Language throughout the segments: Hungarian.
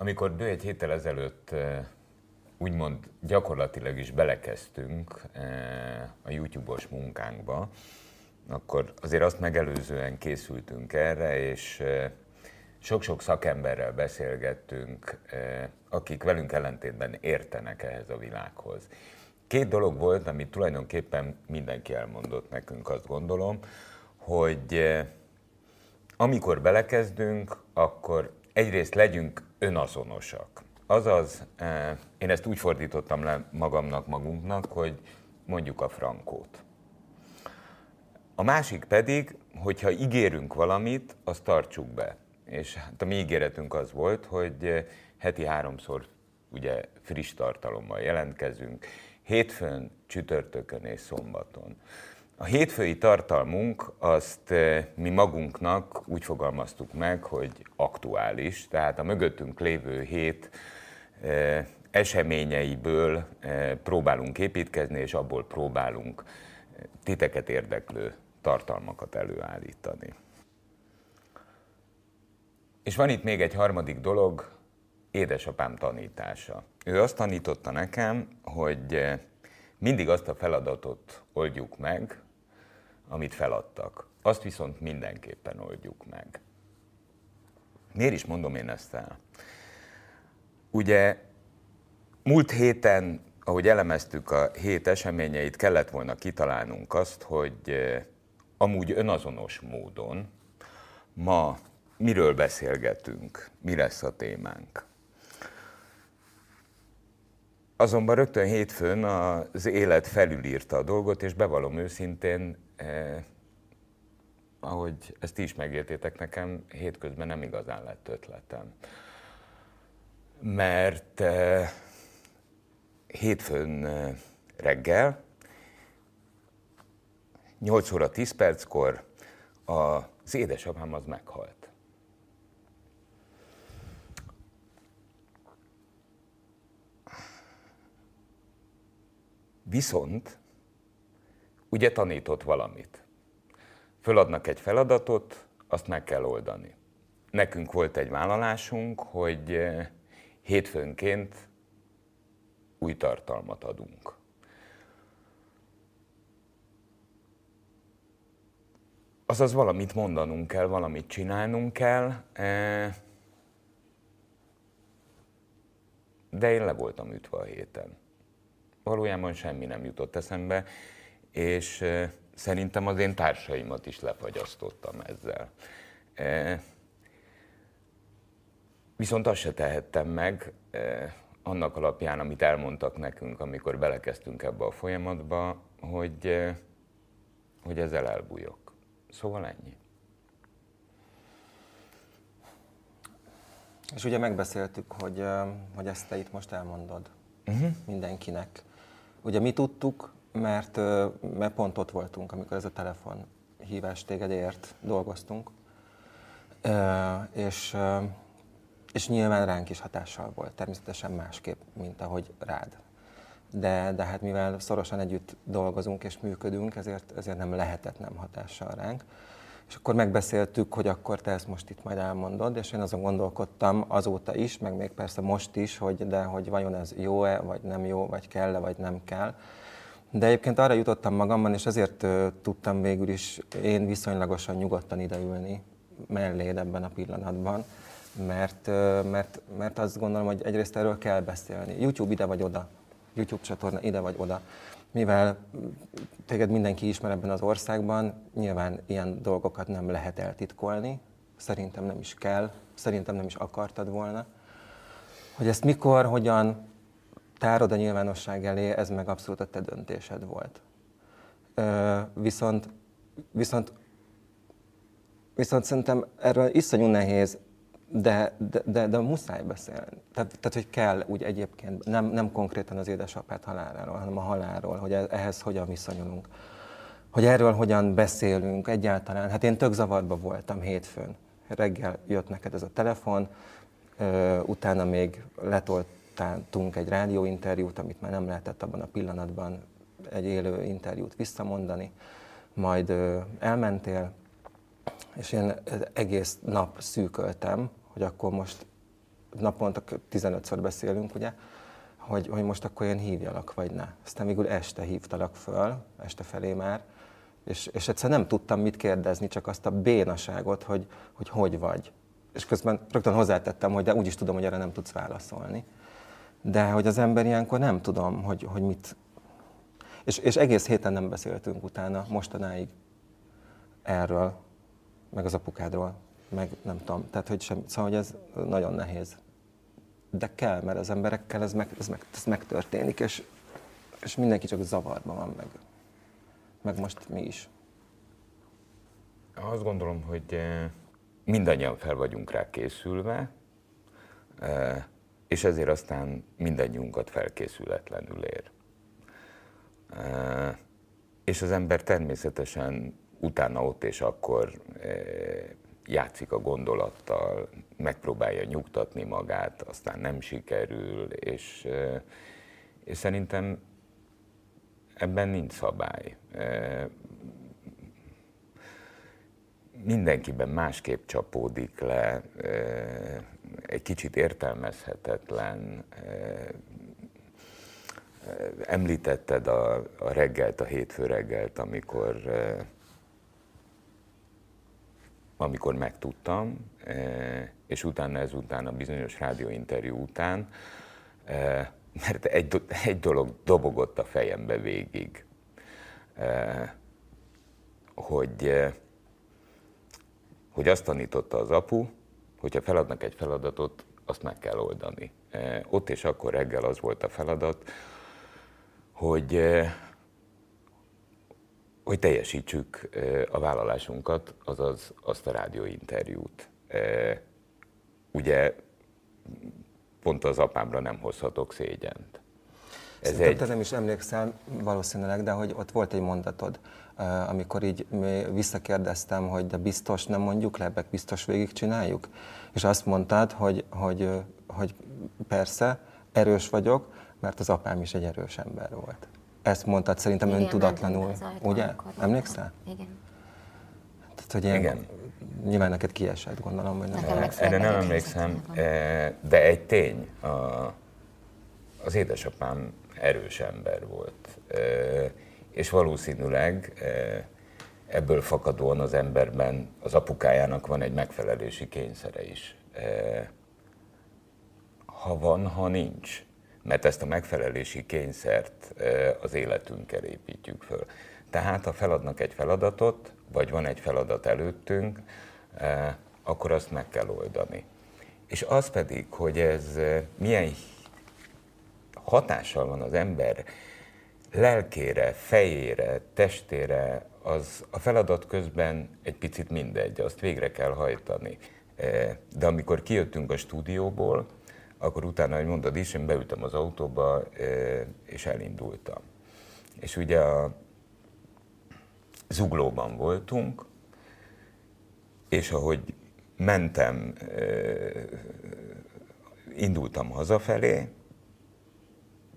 Amikor Dő egy héttel ezelőtt úgymond gyakorlatilag is belekezdtünk a YouTube-os munkánkba, akkor azért azt megelőzően készültünk erre, és sok-sok szakemberrel beszélgettünk, akik velünk ellentétben értenek ehhez a világhoz. Két dolog volt, amit tulajdonképpen mindenki elmondott nekünk, azt gondolom, hogy amikor belekezdünk, akkor egyrészt legyünk önazonosak. Azaz, én ezt úgy fordítottam le magamnak, magunknak, hogy mondjuk a frankót. A másik pedig, hogyha ígérünk valamit, azt tartsuk be. És hát a mi ígéretünk az volt, hogy heti háromszor ugye friss tartalommal jelentkezünk, hétfőn, csütörtökön és szombaton. A hétfői tartalmunk azt mi magunknak úgy fogalmaztuk meg, hogy aktuális, tehát a mögöttünk lévő hét eseményeiből próbálunk építkezni, és abból próbálunk titeket érdeklő tartalmakat előállítani. És van itt még egy harmadik dolog, édesapám tanítása. Ő azt tanította nekem, hogy mindig azt a feladatot oldjuk meg, amit feladtak. Azt viszont mindenképpen oldjuk meg. Miért is mondom én ezt el? Ugye múlt héten, ahogy elemeztük a hét eseményeit, kellett volna kitalálnunk azt, hogy amúgy önazonos módon ma miről beszélgetünk, mi lesz a témánk. Azonban rögtön hétfőn az élet felülírta a dolgot, és bevallom őszintén, eh, ahogy ezt is megértétek nekem, hétközben nem igazán lett ötletem. Mert eh, hétfőn eh, reggel 8 óra 10 perckor az édesapám az meghalt. Viszont ugye tanított valamit. Föladnak egy feladatot, azt meg kell oldani. Nekünk volt egy vállalásunk, hogy eh, hétfőnként új tartalmat adunk. azaz valamit mondanunk kell, valamit csinálnunk kell, e, de én le voltam ütve a héten. Valójában semmi nem jutott eszembe, és szerintem az én társaimat is lefagyasztottam ezzel. Viszont azt se tehettem meg, annak alapján, amit elmondtak nekünk, amikor belekezdtünk ebbe a folyamatba, hogy, hogy ezzel elbújok. Szóval ennyi. És ugye megbeszéltük, hogy, hogy ezt te itt most elmondod uh-huh. mindenkinek. Ugye mi tudtuk, mert, mert pont ott voltunk, amikor ez a telefon hívás téged ért, dolgoztunk. És, és nyilván ránk is hatással volt, természetesen másképp, mint ahogy rád de, de hát mivel szorosan együtt dolgozunk és működünk, ezért, ezért nem lehetett nem hatással ránk. És akkor megbeszéltük, hogy akkor te ezt most itt majd elmondod, és én azon gondolkodtam azóta is, meg még persze most is, hogy de hogy vajon ez jó-e, vagy nem jó, vagy kell-e, vagy nem kell. De egyébként arra jutottam magamban, és ezért tudtam végül is én viszonylagosan nyugodtan ideülni melléd ebben a pillanatban, mert, mert, mert azt gondolom, hogy egyrészt erről kell beszélni. YouTube ide vagy oda YouTube csatorna ide vagy oda. Mivel téged mindenki ismer ebben az országban, nyilván ilyen dolgokat nem lehet eltitkolni, szerintem nem is kell, szerintem nem is akartad volna. Hogy ezt mikor, hogyan tárod a nyilvánosság elé, ez meg abszolút a te döntésed volt. Ö, viszont, viszont, viszont szerintem erről iszonyú nehéz de, de, de, de muszáj beszélni. Tehát, tehát, hogy kell úgy egyébként, nem, nem konkrétan az édesapát haláláról, hanem a halálról, hogy e, ehhez hogyan viszonyulunk. Hogy erről hogyan beszélünk egyáltalán. Hát én tök zavarba voltam hétfőn. Reggel jött neked ez a telefon, utána még letoltáltunk egy rádióinterjút, amit már nem lehetett abban a pillanatban egy élő interjút visszamondani. Majd és én egész nap szűköltem, hogy akkor most naponta 15-ször beszélünk, ugye, hogy, hogy most akkor én hívjalak, vagy ne. Aztán végül este hívtalak föl, este felé már, és, és egyszer nem tudtam mit kérdezni, csak azt a bénaságot, hogy hogy, hogy vagy. És közben rögtön hozzátettem, hogy de úgyis tudom, hogy erre nem tudsz válaszolni. De hogy az ember ilyenkor nem tudom, hogy, hogy mit... És, és egész héten nem beszéltünk utána, mostanáig erről, meg az apukádról, meg nem tudom. Tehát, hogy sem, szóval, hogy ez nagyon nehéz. De kell, mert az emberekkel ez, meg, ez, meg, ez megtörténik, és, és mindenki csak zavarban van, meg, meg most mi is. Azt gondolom, hogy eh, mindannyian fel vagyunk rá készülve, eh, és ezért aztán mindannyiunkat felkészületlenül ér. Eh, és az ember természetesen utána ott és akkor játszik a gondolattal, megpróbálja nyugtatni magát, aztán nem sikerül, és, és szerintem ebben nincs szabály. Mindenkiben másképp csapódik le, egy kicsit értelmezhetetlen. Említetted a, a reggelt, a hétfő reggelt, amikor amikor megtudtam, és utána ezután a bizonyos rádióinterjú után, mert egy, egy dolog dobogott a fejembe végig, hogy, hogy azt tanította az apu, hogyha feladnak egy feladatot, azt meg kell oldani. Ott és akkor reggel az volt a feladat, hogy, hogy teljesítsük a vállalásunkat, azaz azt a rádióinterjút. Ugye pont az apámra nem hozhatok szégyent. Ez egy... te nem is emlékszel valószínűleg, de hogy ott volt egy mondatod, amikor így visszakérdeztem, hogy de biztos nem mondjuk le, biztos végigcsináljuk? És azt mondtad, hogy, hogy, hogy persze, erős vagyok, mert az apám is egy erős ember volt. Ezt mondtad szerintem Igen, öntudatlanul, ugye? Emlékszel? Igen. Tehát, hogy ilyen, Igen. Nyilván neked kiesett, gondolom, hogy nem. Nekem Erre nem emlékszem, de egy tény, a, az édesapám erős ember volt, és valószínűleg ebből fakadóan az emberben az apukájának van egy megfelelési kényszere is. Ha van, ha nincs mert ezt a megfelelési kényszert az életünkkel építjük föl. Tehát ha feladnak egy feladatot, vagy van egy feladat előttünk, akkor azt meg kell oldani. És az pedig, hogy ez milyen hatással van az ember lelkére, fejére, testére, az a feladat közben egy picit mindegy, azt végre kell hajtani. De amikor kijöttünk a stúdióból, akkor utána, hogy mondod is, én beültem az autóba, és elindultam. És ugye a zuglóban voltunk, és ahogy mentem, indultam hazafelé,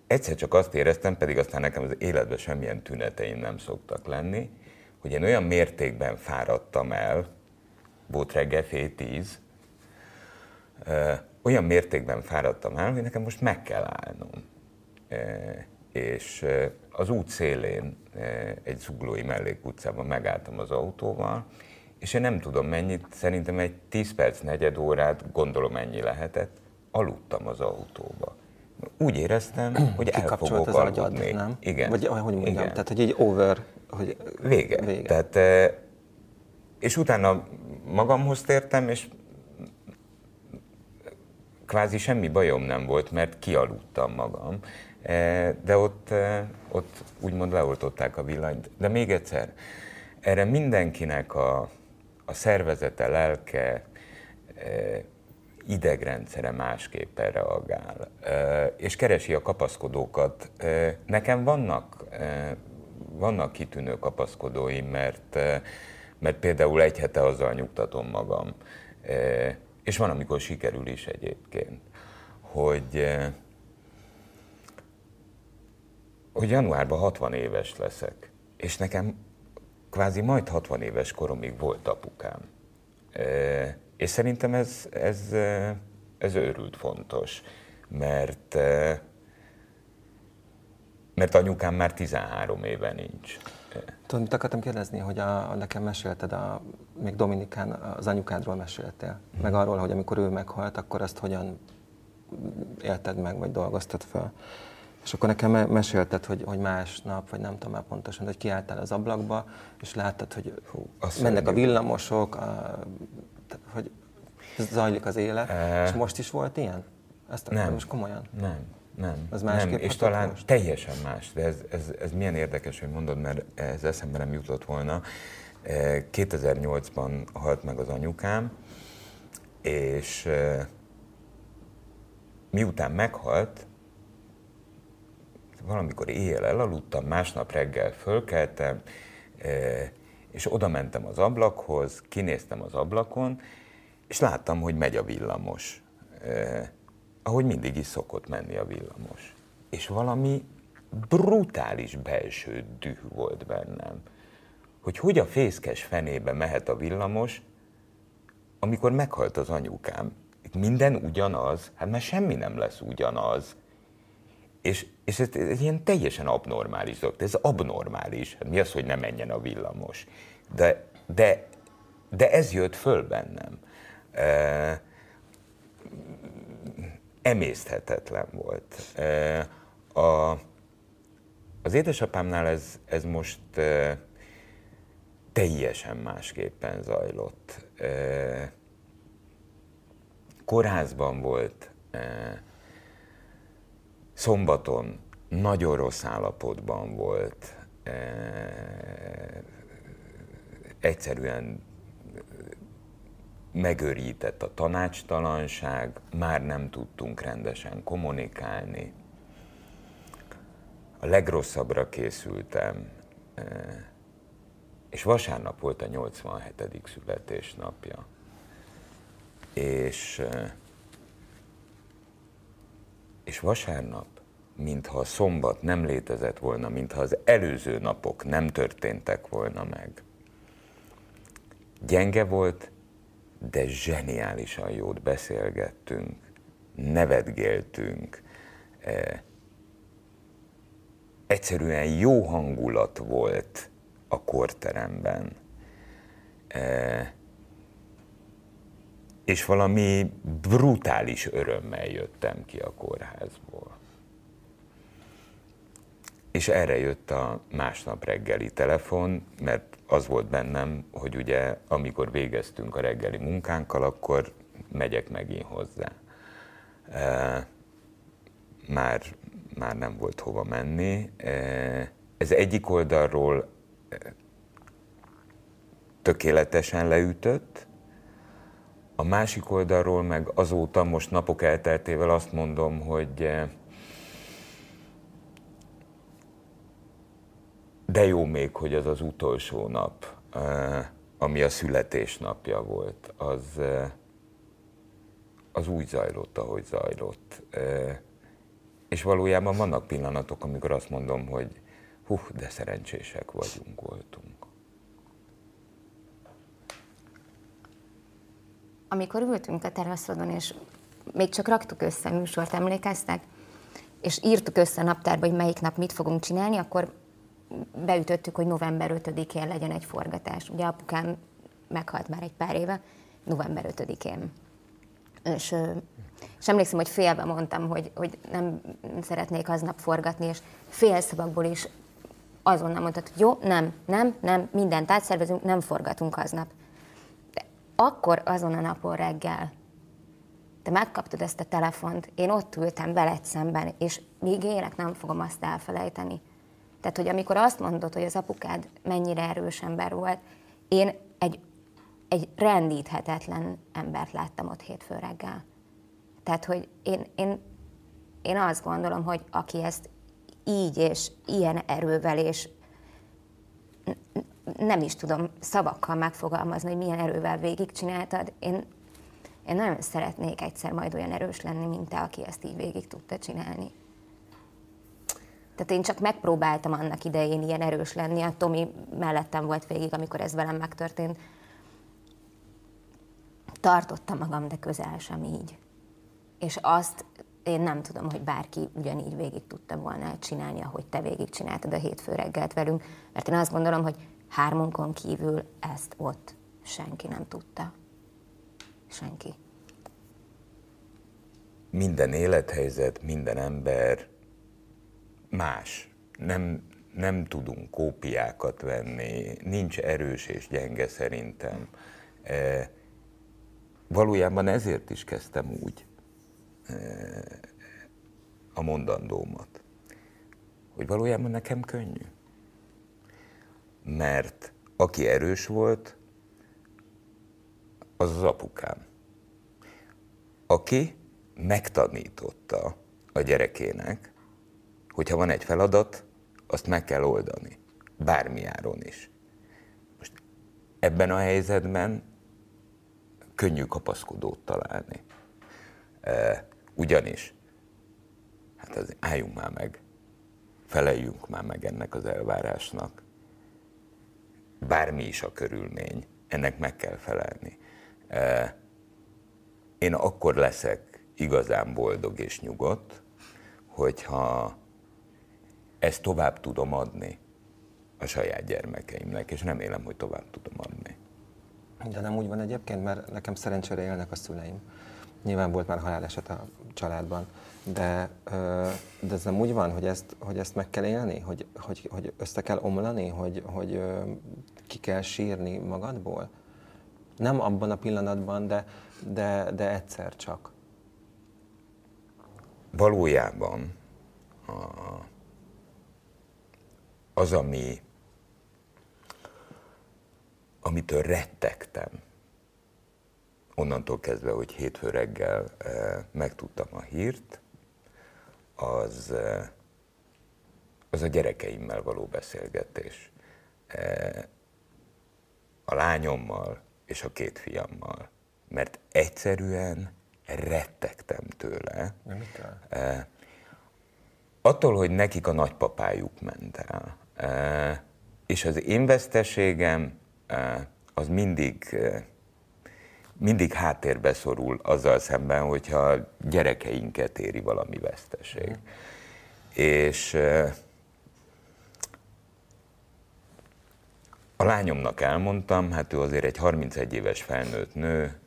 egyszer csak azt éreztem, pedig aztán nekem az életben semmilyen tüneteim nem szoktak lenni, hogy én olyan mértékben fáradtam el, volt reggel fél tíz, olyan mértékben fáradtam el, hogy nekem most meg kell állnom. E, és e, az út szélén, e, egy zuglói mellékutcában megálltam az autóval, és én nem tudom mennyit, szerintem egy 10 perc, negyed órát, gondolom ennyi lehetett, aludtam az autóba. Úgy éreztem, hogy el fogok az aludni. Agyad, nem? Igen. Vagy hogy mondjam, Igen. tehát hogy egy over, hogy vége. vége. Tehát, és utána magamhoz tértem, és kvázi semmi bajom nem volt, mert kialudtam magam, e, de ott, e, ott úgymond leoltották a villanyt. De még egyszer, erre mindenkinek a, a szervezete, lelke, e, idegrendszere másképpen reagál, és keresi a kapaszkodókat. Nekem vannak, vannak kitűnő kapaszkodóim, mert, mert például egy hete azzal nyugtatom magam, és van, amikor sikerül is egyébként, hogy, eh, hogy januárban 60 éves leszek, és nekem kvázi majd 60 éves koromig volt apukám. Eh, és szerintem ez, ez, eh, ez őrült fontos, mert mert anyukám már 13 éve nincs. Tudod, mit akartam kérdezni, hogy a, a nekem mesélted, a, még Dominikán az anyukádról meséltél, hmm. meg arról, hogy amikor ő meghalt, akkor azt hogyan élted meg, vagy dolgoztad fel. És akkor nekem mesélted, hogy, hogy másnap, vagy nem tudom már pontosan, hogy kiálltál az ablakba, és láttad, hogy Hú, mennek a villamosok, a, hogy zajlik az élet. E... És most is volt ilyen? Ezt nem. most komolyan? Nem. Nem, az nem. és talán most? teljesen más, de ez, ez, ez milyen érdekes, hogy mondod, mert ez eszembe nem jutott volna. 2008-ban e, halt meg az anyukám, és e, miután meghalt, valamikor éjjel elaludtam, másnap reggel fölkeltem, e, és oda mentem az ablakhoz, kinéztem az ablakon, és láttam, hogy megy a villamos. Ahogy mindig is szokott menni a villamos. És valami brutális belső düh volt bennem, hogy hogy a fészkes fenébe mehet a villamos, amikor meghalt az anyukám. Minden ugyanaz, hát már semmi nem lesz ugyanaz. És, és ez, ez ilyen teljesen abnormális dolog. Ez abnormális. Hát mi az, hogy ne menjen a villamos? De, de, de ez jött föl bennem. E, emészthetetlen volt. E, a, az édesapámnál ez, ez most e, teljesen másképpen zajlott. E, kórházban volt, szombaton nagyon rossz állapotban volt, egyszerűen megörített a tanácstalanság, már nem tudtunk rendesen kommunikálni. A legrosszabbra készültem, eh, és vasárnap volt a 87. születésnapja. És, eh, és vasárnap, mintha a szombat nem létezett volna, mintha az előző napok nem történtek volna meg. Gyenge volt, de zseniálisan jót beszélgettünk, nevetgéltünk, eh, egyszerűen jó hangulat volt a korteremben. Eh, és valami brutális örömmel jöttem ki a kórházból. És erre jött a másnap reggeli telefon, mert az volt bennem, hogy ugye amikor végeztünk a reggeli munkánkkal, akkor megyek megint hozzá. Már, már nem volt hova menni. Ez egyik oldalról tökéletesen leütött, a másik oldalról meg azóta most napok elteltével azt mondom, hogy De jó még, hogy az az utolsó nap, ami a születésnapja volt, az, az úgy zajlott, ahogy zajlott. És valójában vannak pillanatok, amikor azt mondom, hogy hú, de szerencsések vagyunk, voltunk. Amikor ültünk a teraszodon, és még csak raktuk össze a műsort, emlékeztek? És írtuk össze a naptárba, hogy melyik nap mit fogunk csinálni, akkor beütöttük, hogy november 5-én legyen egy forgatás. Ugye apukám meghalt már egy pár éve, november 5-én. És, és emlékszem, hogy félbe mondtam, hogy, hogy nem szeretnék aznap forgatni, és félszavakból is azonnal mondtad, hogy jó, nem, nem, nem, mindent átszervezünk, nem forgatunk aznap. De akkor azon a napon reggel te megkaptad ezt a telefont, én ott ültem veled szemben, és még élek nem fogom azt elfelejteni tehát, hogy amikor azt mondod, hogy az apukád mennyire erős ember volt, én egy, egy rendíthetetlen embert láttam ott hétfő reggel. Tehát, hogy én, én, én azt gondolom, hogy aki ezt így és ilyen erővel és nem is tudom szavakkal megfogalmazni, hogy milyen erővel végigcsináltad. Én, én nagyon szeretnék egyszer majd olyan erős lenni, mint te, aki ezt így végig tudta csinálni. Tehát én csak megpróbáltam annak idején ilyen erős lenni, a Tomi mellettem volt végig, amikor ez velem megtörtént. Tartottam magam, de közel sem így. És azt én nem tudom, hogy bárki ugyanígy végig tudta volna csinálni, ahogy te végig csináltad a hétfő reggelt velünk, mert én azt gondolom, hogy hármunkon kívül ezt ott senki nem tudta. Senki. Minden élethelyzet, minden ember más. Nem, nem tudunk kópiákat venni, nincs erős és gyenge szerintem. E, valójában ezért is kezdtem úgy e, a mondandómat, hogy valójában nekem könnyű. Mert aki erős volt, az az apukám, aki megtanította a gyerekének, hogyha van egy feladat, azt meg kell oldani. Bármi áron is. Most ebben a helyzetben könnyű kapaszkodót találni. Ugyanis, hát az, álljunk már meg, feleljünk már meg ennek az elvárásnak. Bármi is a körülmény, ennek meg kell felelni. Én akkor leszek igazán boldog és nyugodt, hogyha ezt tovább tudom adni a saját gyermekeimnek, és remélem, hogy tovább tudom adni. De nem úgy van egyébként, mert nekem szerencsére élnek a szüleim. Nyilván volt már haláleset a családban, de, de ez nem úgy van, hogy ezt, hogy ezt meg kell élni, hogy, hogy, hogy össze kell omlani, hogy, hogy ki kell sírni magadból? Nem abban a pillanatban, de, de, de egyszer csak. Valójában a, az, ami, amitől rettegtem, onnantól kezdve, hogy hétfő reggel e, megtudtam a hírt, az, e, az a gyerekeimmel való beszélgetés. E, a lányommal és a két fiammal. Mert egyszerűen rettegtem tőle. E, attól, hogy nekik a nagypapájuk ment el és az én veszteségem az mindig, mindig háttérbe szorul azzal szemben, hogyha gyerekeinket éri valami veszteség. És a lányomnak elmondtam, hát ő azért egy 31 éves felnőtt nő,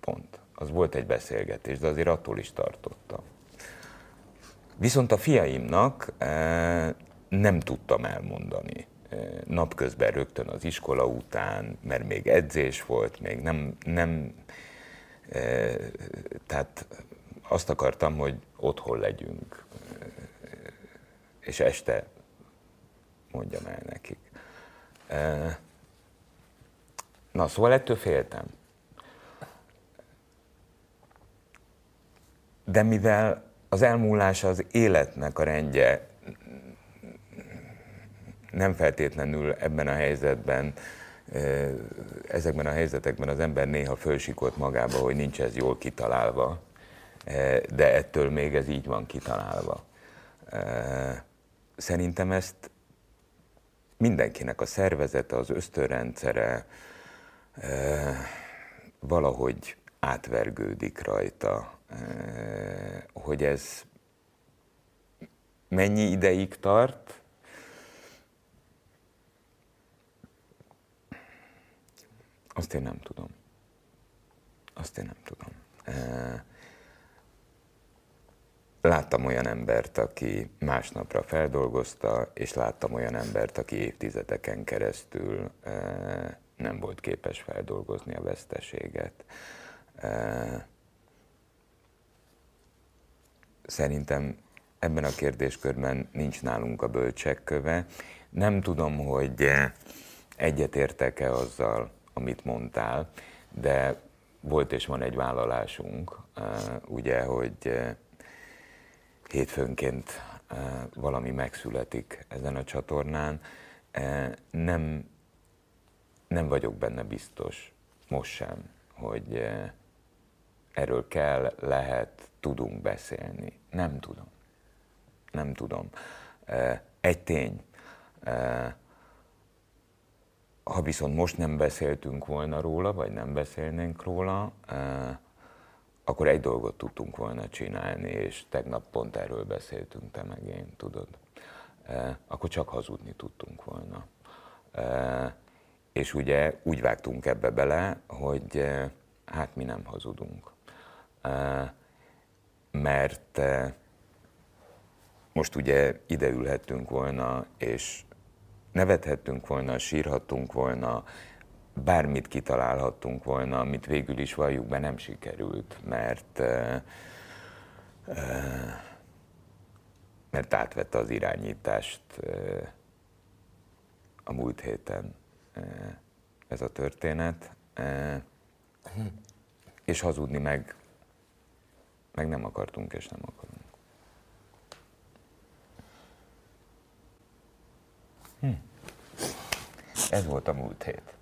pont. Az volt egy beszélgetés, de azért attól is tartottam. Viszont a fiaimnak eh, nem tudtam elmondani eh, napközben rögtön az iskola után, mert még edzés volt, még nem, nem eh, tehát azt akartam, hogy otthon legyünk, és este mondjam el nekik. Na, szóval ettől féltem. De mivel az elmúlás az életnek a rendje nem feltétlenül ebben a helyzetben, ezekben a helyzetekben az ember néha fölsikolt magába, hogy nincs ez jól kitalálva, de ettől még ez így van kitalálva. Szerintem ezt mindenkinek a szervezete, az ösztönrendszere valahogy átvergődik rajta, Eh, hogy ez mennyi ideig tart, azt én nem tudom. Azt én nem tudom. Eh, láttam olyan embert, aki másnapra feldolgozta, és láttam olyan embert, aki évtizedeken keresztül eh, nem volt képes feldolgozni a veszteséget. Szerintem ebben a kérdéskörben nincs nálunk a bölcsek köve. Nem tudom, hogy egyetértek-e azzal, amit mondtál, de volt és van egy vállalásunk, ugye, hogy hétfőnként valami megszületik ezen a csatornán. Nem, nem vagyok benne biztos, most sem, hogy erről kell, lehet, tudunk beszélni. Nem tudom. Nem tudom. Egy tény. ha viszont most nem beszéltünk volna róla, vagy nem beszélnénk róla, akkor egy dolgot tudtunk volna csinálni, és tegnap pont erről beszéltünk te meg én, tudod. Akkor csak hazudni tudtunk volna. És ugye úgy vágtunk ebbe bele, hogy hát mi nem hazudunk. Mert most ugye ide ülhettünk volna, és nevethettünk volna, sírhattunk volna, bármit kitalálhattunk volna, amit végül is valljuk be nem sikerült, mert mert átvette az irányítást a múlt héten ez a történet, és hazudni meg, meg nem akartunk és nem akarunk. Hm. Ez volt a múlt hét.